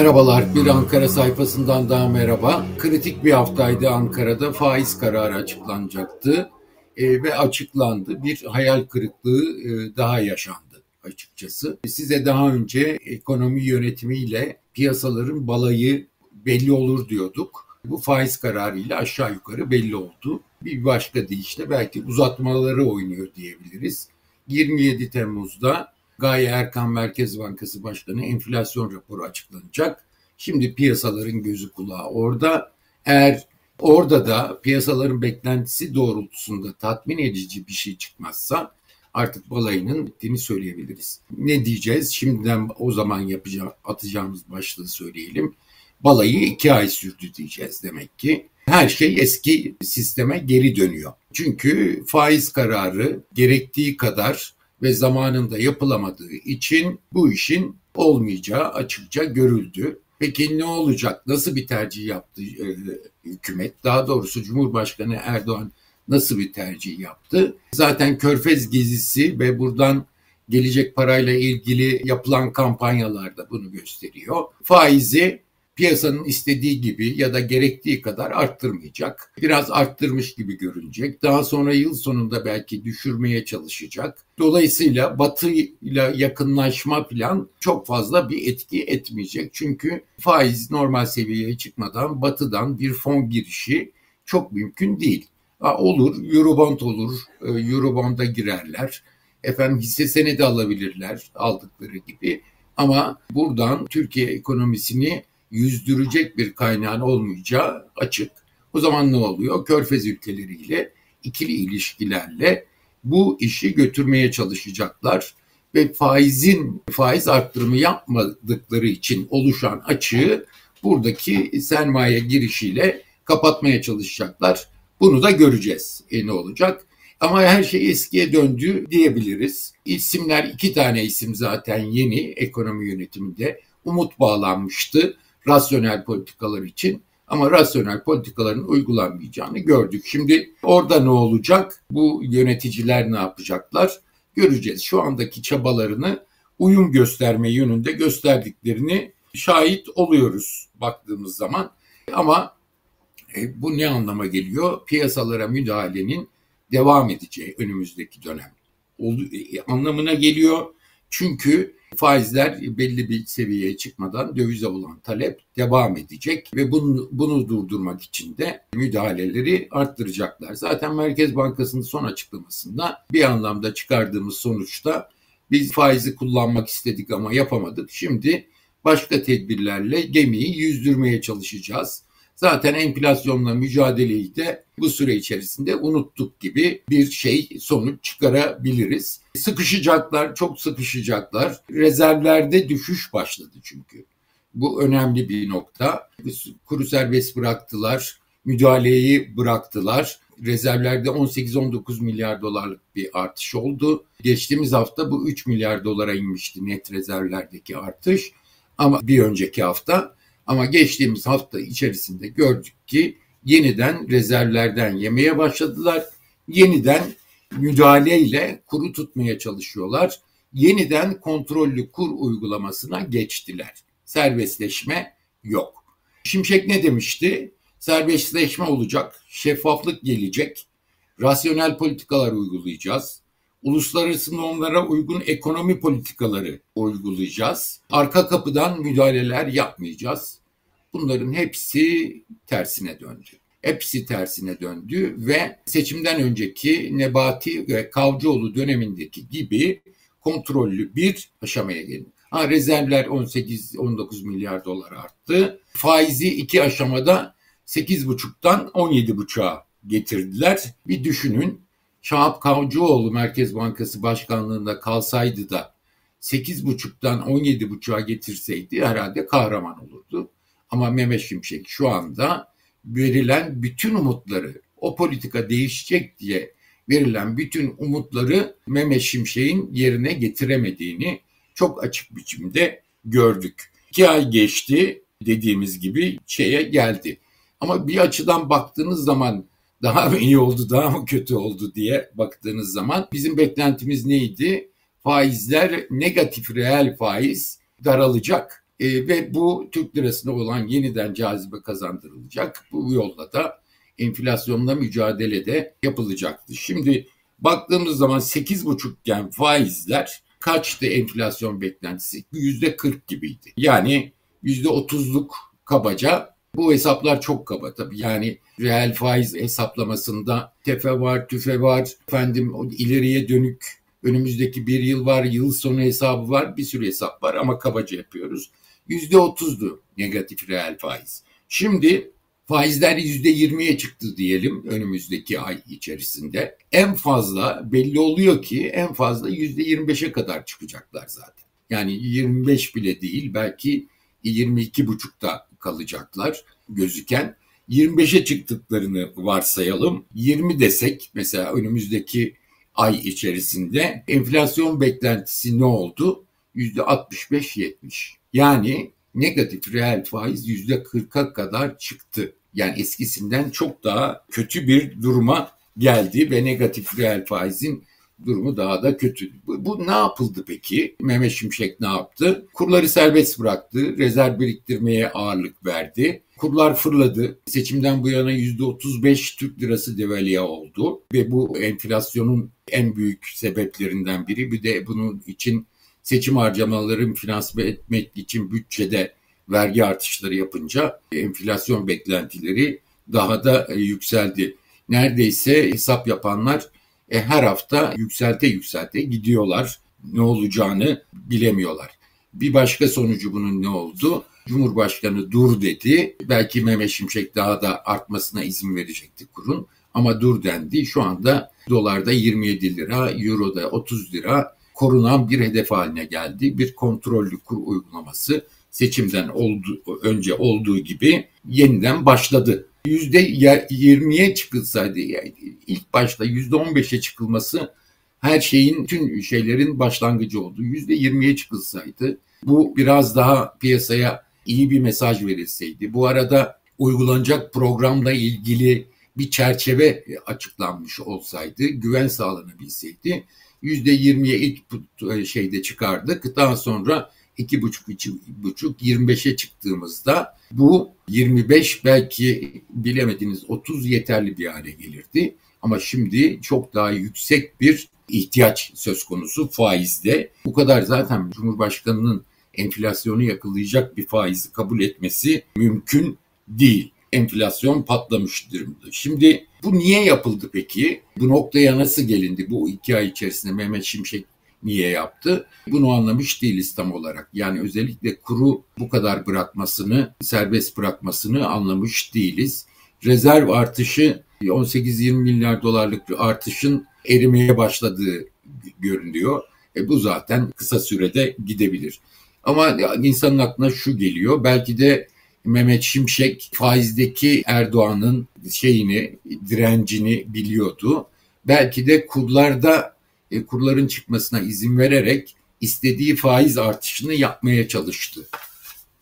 Merhabalar, bir Ankara sayfasından daha merhaba. Kritik bir haftaydı Ankara'da faiz kararı açıklanacaktı e, ve açıklandı. Bir hayal kırıklığı e, daha yaşandı açıkçası. Size daha önce ekonomi yönetimiyle piyasaların balayı belli olur diyorduk. Bu faiz kararıyla aşağı yukarı belli oldu. Bir başka deyişle belki uzatmaları oynuyor diyebiliriz. 27 Temmuz'da Gaye Erkan Merkez Bankası Başkanı enflasyon raporu açıklanacak. Şimdi piyasaların gözü kulağı orada. Eğer orada da piyasaların beklentisi doğrultusunda tatmin edici bir şey çıkmazsa artık balayının bittiğini söyleyebiliriz. Ne diyeceğiz? Şimdiden o zaman yapacağım, atacağımız başlığı söyleyelim. Balayı iki ay sürdü diyeceğiz demek ki. Her şey eski sisteme geri dönüyor. Çünkü faiz kararı gerektiği kadar ve zamanında yapılamadığı için bu işin olmayacağı açıkça görüldü. Peki ne olacak? Nasıl bir tercih yaptı e, hükümet? Daha doğrusu Cumhurbaşkanı Erdoğan nasıl bir tercih yaptı? Zaten Körfez gezisi ve buradan gelecek parayla ilgili yapılan kampanyalar da bunu gösteriyor. Faizi piyasanın istediği gibi ya da gerektiği kadar arttırmayacak. Biraz arttırmış gibi görünecek. Daha sonra yıl sonunda belki düşürmeye çalışacak. Dolayısıyla Batı ile yakınlaşma plan çok fazla bir etki etmeyecek. Çünkü faiz normal seviyeye çıkmadan Batı'dan bir fon girişi çok mümkün değil. Ha, olur, Eurobond olur, e, Eurobond'a girerler. Efendim hisse senedi alabilirler aldıkları gibi. Ama buradan Türkiye ekonomisini yüzdürecek bir kaynağın olmayacağı açık. O zaman ne oluyor? Körfez ülkeleriyle ikili ilişkilerle bu işi götürmeye çalışacaklar ve faizin faiz arttırımı yapmadıkları için oluşan açığı buradaki sermaye girişiyle kapatmaya çalışacaklar. Bunu da göreceğiz. E ne olacak? Ama her şey eskiye döndü diyebiliriz. İsimler iki tane isim zaten yeni ekonomi yönetiminde umut bağlanmıştı rasyonel politikalar için ama rasyonel politikaların uygulanmayacağını gördük. Şimdi orada ne olacak? Bu yöneticiler ne yapacaklar? Göreceğiz. Şu andaki çabalarını uyum gösterme yönünde gösterdiklerini şahit oluyoruz baktığımız zaman. Ama e, bu ne anlama geliyor? Piyasalara müdahalenin devam edeceği önümüzdeki dönem oldu, e, anlamına geliyor. Çünkü faizler belli bir seviyeye çıkmadan dövize olan talep devam edecek ve bunu, bunu durdurmak için de müdahaleleri arttıracaklar. Zaten Merkez Bankası'nın son açıklamasında bir anlamda çıkardığımız sonuçta biz faizi kullanmak istedik ama yapamadık. Şimdi başka tedbirlerle gemiyi yüzdürmeye çalışacağız. Zaten enflasyonla mücadeleyi de bu süre içerisinde unuttuk gibi bir şey sonuç çıkarabiliriz. Sıkışacaklar, çok sıkışacaklar. Rezervlerde düşüş başladı çünkü. Bu önemli bir nokta. Kuru serbest bıraktılar, müdahaleyi bıraktılar. Rezervlerde 18-19 milyar dolarlık bir artış oldu. Geçtiğimiz hafta bu 3 milyar dolara inmişti net rezervlerdeki artış. Ama bir önceki hafta ama geçtiğimiz hafta içerisinde gördük ki yeniden rezervlerden yemeye başladılar. Yeniden müdahaleyle kuru tutmaya çalışıyorlar. Yeniden kontrollü kur uygulamasına geçtiler. Serbestleşme yok. Şimşek ne demişti? Serbestleşme olacak, şeffaflık gelecek, rasyonel politikalar uygulayacağız. Uluslararası normlara uygun ekonomi politikaları uygulayacağız. Arka kapıdan müdahaleler yapmayacağız. Bunların hepsi tersine döndü. Hepsi tersine döndü ve seçimden önceki Nebati ve Kavcıoğlu dönemindeki gibi kontrollü bir aşamaya geldi. Ha, rezervler 18-19 milyar dolar arttı. Faizi iki aşamada 8,5'tan 17,5'a getirdiler. Bir düşünün Şahap Kavcıoğlu Merkez Bankası Başkanlığında kalsaydı da 8,5'tan 17,5'a getirseydi herhalde kahraman olurdu. Ama Mehmet Şimşek şu anda verilen bütün umutları, o politika değişecek diye verilen bütün umutları Mehmet Şimşek'in yerine getiremediğini çok açık biçimde gördük. İki ay geçti dediğimiz gibi şeye geldi. Ama bir açıdan baktığınız zaman daha mı iyi oldu, daha mı kötü oldu diye baktığınız zaman bizim beklentimiz neydi? Faizler negatif reel faiz daralacak E, ve bu Türk lirasına olan yeniden cazibe kazandırılacak. Bu yolla da enflasyonla mücadelede yapılacaktı. Şimdi baktığımız zaman 8,5 iken faizler kaçtı enflasyon beklentisi? Yüzde 40 gibiydi. Yani yüzde 30'luk kabaca bu hesaplar çok kaba tabii. Yani reel faiz hesaplamasında tefe var, tüfe var, efendim ileriye dönük önümüzdeki bir yıl var, yıl sonu hesabı var, bir sürü hesap var ama kabaca yapıyoruz. Yüzde otuzdu negatif reel faiz. Şimdi faizler yüzde yirmiye çıktı diyelim önümüzdeki ay içerisinde. En fazla belli oluyor ki en fazla yüzde yirmi beşe kadar çıkacaklar zaten. Yani 25 bile değil belki 22 buçukta kalacaklar gözüken. 25'e çıktıklarını varsayalım. 20 desek mesela önümüzdeki ay içerisinde enflasyon beklentisi ne oldu? %65-70. Yani negatif reel faiz %40'a kadar çıktı. Yani eskisinden çok daha kötü bir duruma geldi ve negatif reel faizin durumu daha da kötü. Bu, bu ne yapıldı peki? Mehmet Şimşek ne yaptı? Kurları serbest bıraktı, rezerv biriktirmeye ağırlık verdi. Kurlar fırladı. Seçimden bu yana %35 Türk lirası devalüe oldu ve bu enflasyonun en büyük sebeplerinden biri. Bir de bunun için seçim harcamalarını finanse etmek için bütçede vergi artışları yapınca enflasyon beklentileri daha da yükseldi. Neredeyse hesap yapanlar e, her hafta yükselte yükselte gidiyorlar. Ne olacağını bilemiyorlar. Bir başka sonucu bunun ne oldu? Cumhurbaşkanı dur dedi. Belki Mehmet Şimşek daha da artmasına izin verecekti kurun. Ama dur dendi. Şu anda dolarda 27 lira, euroda 30 lira korunan bir hedef haline geldi. Bir kontrollü kur uygulaması seçimden oldu, önce olduğu gibi yeniden başladı. %20'ye çıkılsaydı ilk başta %15'e çıkılması her şeyin tüm şeylerin başlangıcı oldu. %20'ye çıkılsaydı bu biraz daha piyasaya iyi bir mesaj verilseydi. Bu arada uygulanacak programla ilgili bir çerçeve açıklanmış olsaydı, güven sağlanabilseydi %20'ye ilk şeyde çıkardık. Daha sonra iki buçuk, iki buçuk, 25'e çıktığımızda bu 25 belki bilemediniz 30 yeterli bir hale gelirdi. Ama şimdi çok daha yüksek bir ihtiyaç söz konusu faizde. Bu kadar zaten Cumhurbaşkanı'nın enflasyonu yakalayacak bir faizi kabul etmesi mümkün değil. Enflasyon patlamış durumda. Şimdi bu niye yapıldı peki? Bu noktaya nasıl gelindi bu iki ay içerisinde Mehmet Şimşek niye yaptı? Bunu anlamış değiliz tam olarak. Yani özellikle kuru bu kadar bırakmasını, serbest bırakmasını anlamış değiliz. Rezerv artışı 18-20 milyar dolarlık bir artışın erimeye başladığı görünüyor. E bu zaten kısa sürede gidebilir. Ama insanın aklına şu geliyor. Belki de Mehmet Şimşek faizdeki Erdoğan'ın şeyini, direncini biliyordu. Belki de kurlarda e, kurların çıkmasına izin vererek istediği faiz artışını yapmaya çalıştı.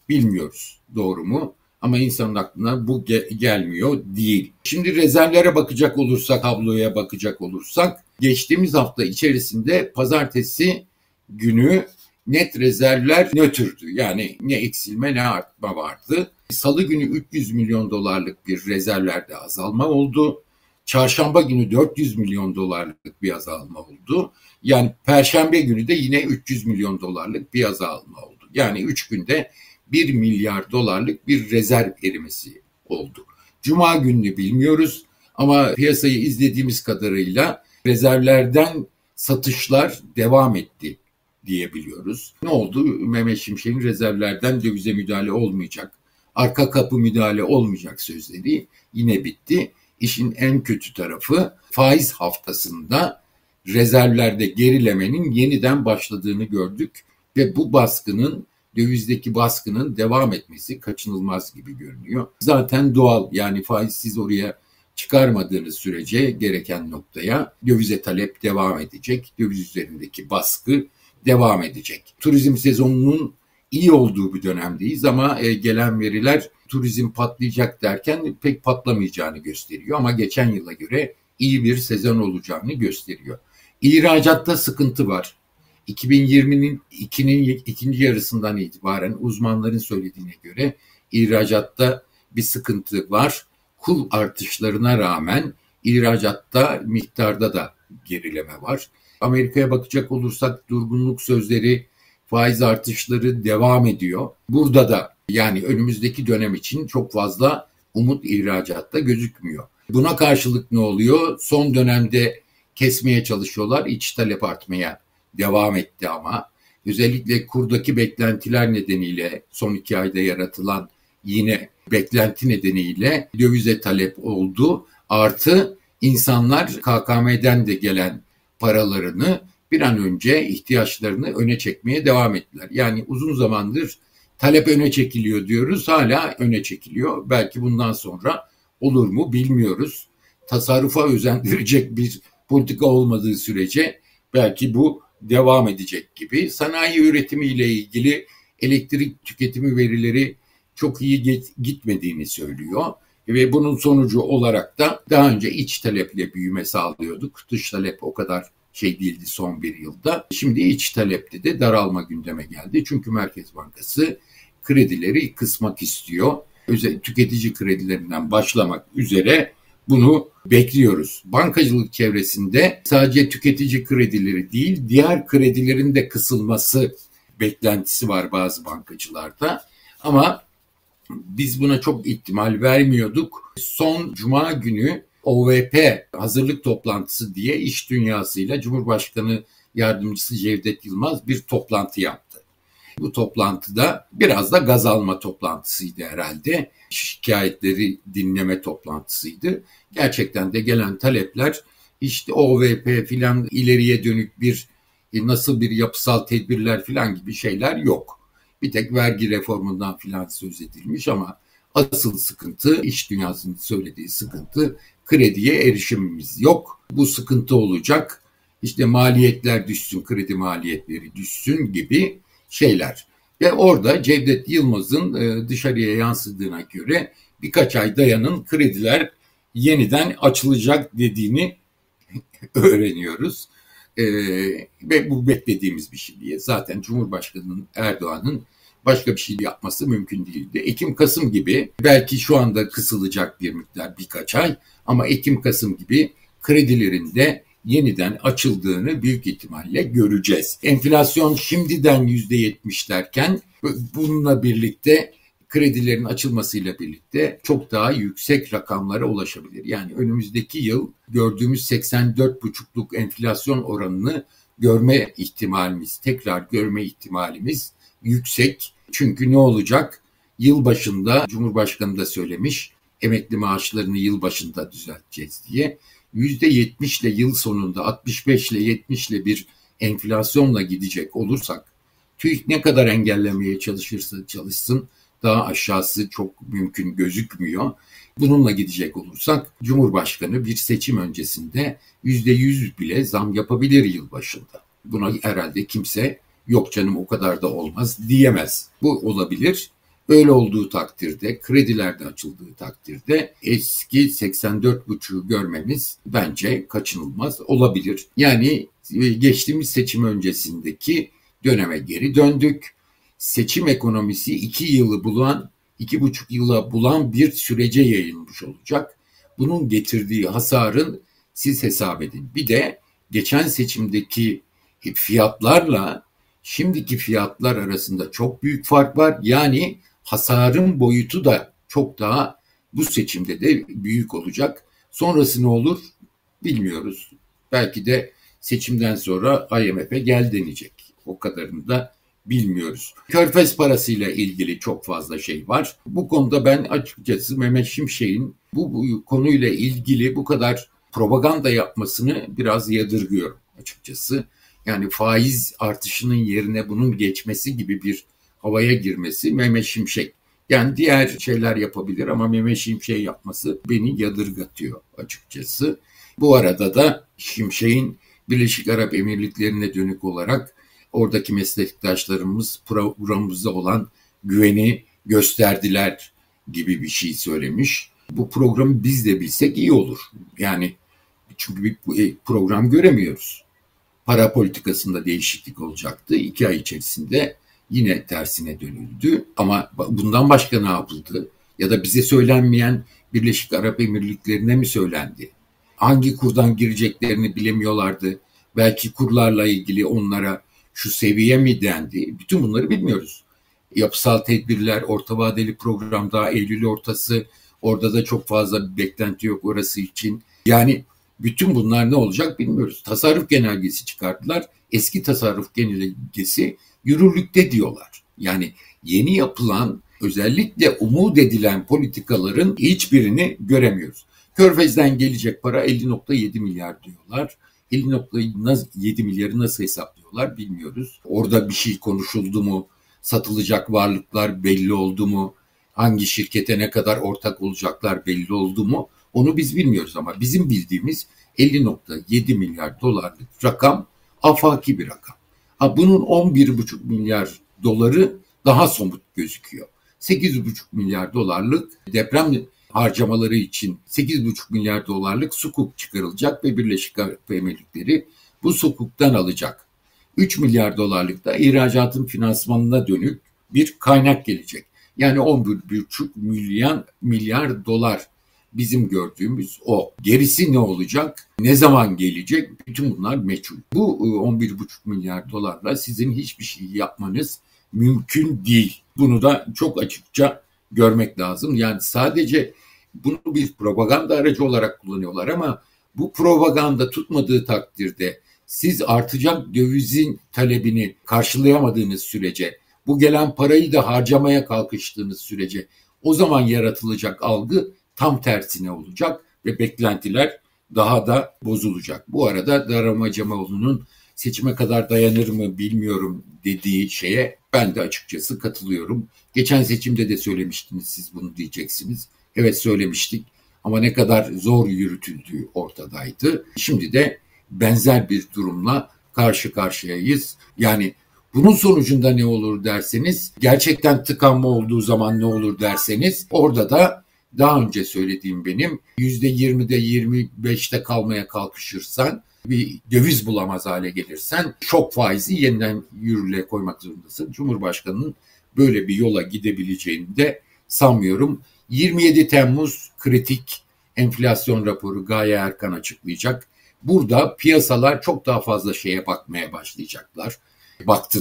Bilmiyoruz doğru mu? Ama insanın aklına bu ge- gelmiyor değil. Şimdi rezervlere bakacak olursak, tabloya bakacak olursak geçtiğimiz hafta içerisinde pazartesi günü net rezervler nötrdü. Yani ne eksilme ne artma vardı. Salı günü 300 milyon dolarlık bir rezervlerde azalma oldu. Çarşamba günü 400 milyon dolarlık bir azalma oldu. Yani perşembe günü de yine 300 milyon dolarlık bir azalma oldu. Yani 3 günde 1 milyar dolarlık bir rezerv erimesi oldu. Cuma gününü bilmiyoruz ama piyasayı izlediğimiz kadarıyla rezervlerden satışlar devam etti diyebiliyoruz. Ne oldu? Mehmet Şimşek'in rezervlerden dövize müdahale olmayacak, arka kapı müdahale olmayacak sözleri yine bitti. İşin en kötü tarafı faiz haftasında rezervlerde gerilemenin yeniden başladığını gördük ve bu baskının dövizdeki baskının devam etmesi kaçınılmaz gibi görünüyor. Zaten doğal yani faizsiz oraya çıkarmadığınız sürece gereken noktaya dövize talep devam edecek. Döviz üzerindeki baskı devam edecek. Turizm sezonunun iyi olduğu bir dönemdeyiz ama e, gelen veriler turizm patlayacak derken pek patlamayacağını gösteriyor ama geçen yıla göre iyi bir sezon olacağını gösteriyor. İhracatta sıkıntı var. 2020'nin ikinin ikinci yarısından itibaren uzmanların söylediğine göre ihracatta bir sıkıntı var. Kul artışlarına rağmen ihracatta miktarda da gerileme var. Amerika'ya bakacak olursak durgunluk sözleri, faiz artışları devam ediyor. Burada da yani önümüzdeki dönem için çok fazla umut ihracatta gözükmüyor. Buna karşılık ne oluyor? Son dönemde kesmeye çalışıyorlar. İç talep artmaya devam etti ama özellikle kurdaki beklentiler nedeniyle son iki ayda yaratılan yine beklenti nedeniyle dövize talep oldu. Artı insanlar KKM'den de gelen paralarını bir an önce ihtiyaçlarını öne çekmeye devam ettiler. Yani uzun zamandır talep öne çekiliyor diyoruz. Hala öne çekiliyor. Belki bundan sonra olur mu bilmiyoruz. Tasarrufa özendirecek bir politika olmadığı sürece belki bu devam edecek gibi. Sanayi üretimiyle ilgili elektrik tüketimi verileri çok iyi gitmediğini söylüyor. Ve bunun sonucu olarak da daha önce iç taleple büyüme sağlıyorduk. Dış talep o kadar şey değildi son bir yılda. Şimdi iç talepte de daralma gündeme geldi. Çünkü Merkez Bankası kredileri kısmak istiyor. Özel tüketici kredilerinden başlamak üzere bunu bekliyoruz. Bankacılık çevresinde sadece tüketici kredileri değil, diğer kredilerin de kısılması beklentisi var bazı bankacılarda. Ama biz buna çok ihtimal vermiyorduk. Son cuma günü OVP hazırlık toplantısı diye iş dünyasıyla Cumhurbaşkanı Yardımcısı Cevdet Yılmaz bir toplantı yaptı. Bu toplantıda biraz da gaz alma toplantısıydı herhalde. Şikayetleri dinleme toplantısıydı. Gerçekten de gelen talepler işte OVP filan ileriye dönük bir nasıl bir yapısal tedbirler filan gibi şeyler yok. Bir tek vergi reformundan filan söz edilmiş ama asıl sıkıntı iş dünyasının söylediği sıkıntı krediye erişimimiz yok. Bu sıkıntı olacak. İşte maliyetler düşsün, kredi maliyetleri düşsün gibi şeyler. Ve orada Cevdet Yılmaz'ın e, dışarıya yansıdığına göre birkaç ay dayanın krediler yeniden açılacak dediğini öğreniyoruz. Ee, ve bu beklediğimiz bir şey diye. Zaten Cumhurbaşkanı Erdoğan'ın başka bir şey yapması mümkün değildi. Ekim-Kasım gibi belki şu anda kısılacak bir miktar birkaç ay ama Ekim-Kasım gibi kredilerinde yeniden açıldığını büyük ihtimalle göreceğiz. Enflasyon şimdiden %70 derken bununla birlikte kredilerin açılmasıyla birlikte çok daha yüksek rakamlara ulaşabilir. Yani önümüzdeki yıl gördüğümüz 84,5'luk enflasyon oranını görme ihtimalimiz, tekrar görme ihtimalimiz yüksek. Çünkü ne olacak? Yıl başında Cumhurbaşkanı da söylemiş emekli maaşlarını yıl başında düzelteceğiz diye. %70 ile yıl sonunda 65 ile 70 ile bir enflasyonla gidecek olursak TÜİK ne kadar engellemeye çalışırsa çalışsın daha aşağısı çok mümkün gözükmüyor. Bununla gidecek olursak Cumhurbaşkanı bir seçim öncesinde yüzde yüz bile zam yapabilir yıl başında. Buna herhalde kimse yok canım o kadar da olmaz diyemez. Bu olabilir. Öyle olduğu takdirde, krediler de açıldığı takdirde eski 84,5'u görmemiz bence kaçınılmaz olabilir. Yani e, geçtiğimiz seçim öncesindeki döneme geri döndük seçim ekonomisi iki yılı bulan, iki buçuk yıla bulan bir sürece yayılmış olacak. Bunun getirdiği hasarın siz hesap edin. Bir de geçen seçimdeki fiyatlarla şimdiki fiyatlar arasında çok büyük fark var. Yani hasarın boyutu da çok daha bu seçimde de büyük olacak. Sonrası ne olur bilmiyoruz. Belki de seçimden sonra IMF'e gel denecek. O kadarını da bilmiyoruz. Körfez parasıyla ilgili çok fazla şey var. Bu konuda ben açıkçası Mehmet Şimşek'in bu, bu konuyla ilgili bu kadar propaganda yapmasını biraz yadırgıyorum açıkçası. Yani faiz artışının yerine bunun geçmesi gibi bir havaya girmesi Mehmet Şimşek. Yani diğer şeyler yapabilir ama Mehmet Şimşek yapması beni yadırgatıyor açıkçası. Bu arada da Şimşek'in Birleşik Arap Emirlikleri'ne dönük olarak oradaki meslektaşlarımız programımızda olan güveni gösterdiler gibi bir şey söylemiş. Bu programı biz de bilsek iyi olur. Yani çünkü bir program göremiyoruz. para politikasında değişiklik olacaktı. İki ay içerisinde yine tersine dönüldü. Ama bundan başka ne yapıldı? Ya da bize söylenmeyen Birleşik Arap Emirlikleri'ne mi söylendi? Hangi kurdan gireceklerini bilemiyorlardı. Belki kurlarla ilgili onlara şu seviye mi dendi? Bütün bunları bilmiyoruz. Yapısal tedbirler, orta vadeli programda Eylül ortası orada da çok fazla bir beklenti yok orası için. Yani bütün bunlar ne olacak bilmiyoruz. Tasarruf genelgesi çıkarttılar. Eski tasarruf genelgesi yürürlükte diyorlar. Yani yeni yapılan özellikle umut edilen politikaların hiçbirini göremiyoruz. Körfez'den gelecek para 50.7 milyar diyorlar. 50.7 milyarı nasıl hesaplıyorlar bilmiyoruz. Orada bir şey konuşuldu mu? Satılacak varlıklar belli oldu mu? Hangi şirkete ne kadar ortak olacaklar belli oldu mu? Onu biz bilmiyoruz ama bizim bildiğimiz 50.7 milyar dolarlık rakam afaki bir rakam. Ha, bunun 11,5 milyar doları daha somut gözüküyor. 8,5 milyar dolarlık deprem harcamaları için 8,5 milyar dolarlık sukuk çıkarılacak ve Birleşik Arap Emirlikleri bu sukuktan alacak. 3 milyar dolarlık da ihracatın finansmanına dönük bir kaynak gelecek. Yani 11,5 milyar, milyar dolar bizim gördüğümüz o. Gerisi ne olacak? Ne zaman gelecek? Bütün bunlar meçhul. Bu 11,5 e, milyar dolarla sizin hiçbir şey yapmanız mümkün değil. Bunu da çok açıkça görmek lazım. Yani sadece bunu bir propaganda aracı olarak kullanıyorlar ama bu propaganda tutmadığı takdirde siz artacak dövizin talebini karşılayamadığınız sürece, bu gelen parayı da harcamaya kalkıştığınız sürece o zaman yaratılacak algı tam tersine olacak ve beklentiler daha da bozulacak. Bu arada Darama Cemoğlu'nun seçime kadar dayanır mı bilmiyorum dediği şeye ben de açıkçası katılıyorum. Geçen seçimde de söylemiştiniz siz bunu diyeceksiniz. Evet söylemiştik ama ne kadar zor yürütüldüğü ortadaydı. Şimdi de benzer bir durumla karşı karşıyayız. Yani bunun sonucunda ne olur derseniz, gerçekten tıkanma olduğu zaman ne olur derseniz, orada da daha önce söylediğim benim %20'de 25'te kalmaya kalkışırsan bir döviz bulamaz hale gelirsen şok faizi yeniden yürürlüğe koymak zorundasın. Cumhurbaşkanının böyle bir yola gidebileceğini de sanmıyorum. 27 Temmuz kritik enflasyon raporu Gaye Erkan açıklayacak. Burada piyasalar çok daha fazla şeye bakmaya başlayacaklar. Baktı,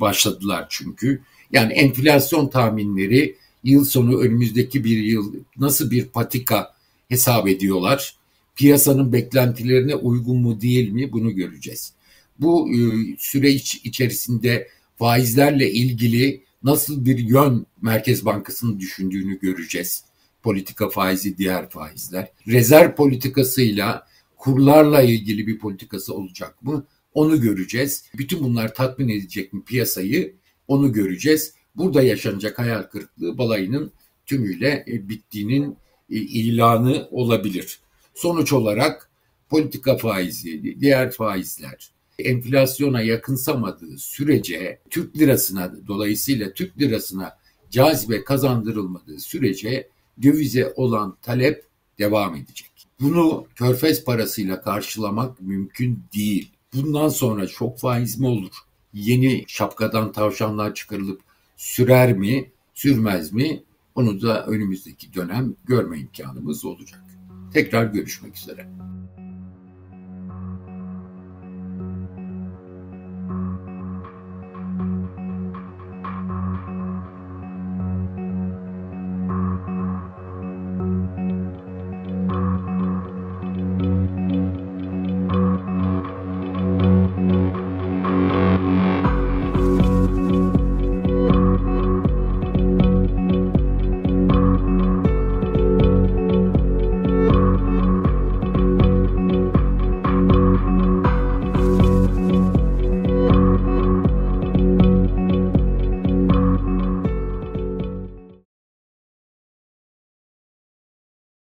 başladılar çünkü. Yani enflasyon tahminleri yıl sonu önümüzdeki bir yıl nasıl bir patika hesap ediyorlar? Piyasanın beklentilerine uygun mu değil mi bunu göreceğiz. Bu e, süreç içerisinde faizlerle ilgili nasıl bir yön Merkez Bankası'nın düşündüğünü göreceğiz. Politika faizi, diğer faizler. Rezerv politikasıyla kurlarla ilgili bir politikası olacak mı? Onu göreceğiz. Bütün bunlar tatmin edecek mi piyasayı? Onu göreceğiz burada yaşanacak hayal kırıklığı balayının tümüyle e, bittiğinin e, ilanı olabilir. Sonuç olarak politika faizi, diğer faizler enflasyona yakınsamadığı sürece Türk lirasına dolayısıyla Türk lirasına cazibe kazandırılmadığı sürece dövize olan talep devam edecek. Bunu körfez parasıyla karşılamak mümkün değil. Bundan sonra çok faiz mi olur? Yeni şapkadan tavşanlar çıkarılıp sürer mi, sürmez mi? Onu da önümüzdeki dönem görme imkanımız olacak. Tekrar görüşmek üzere.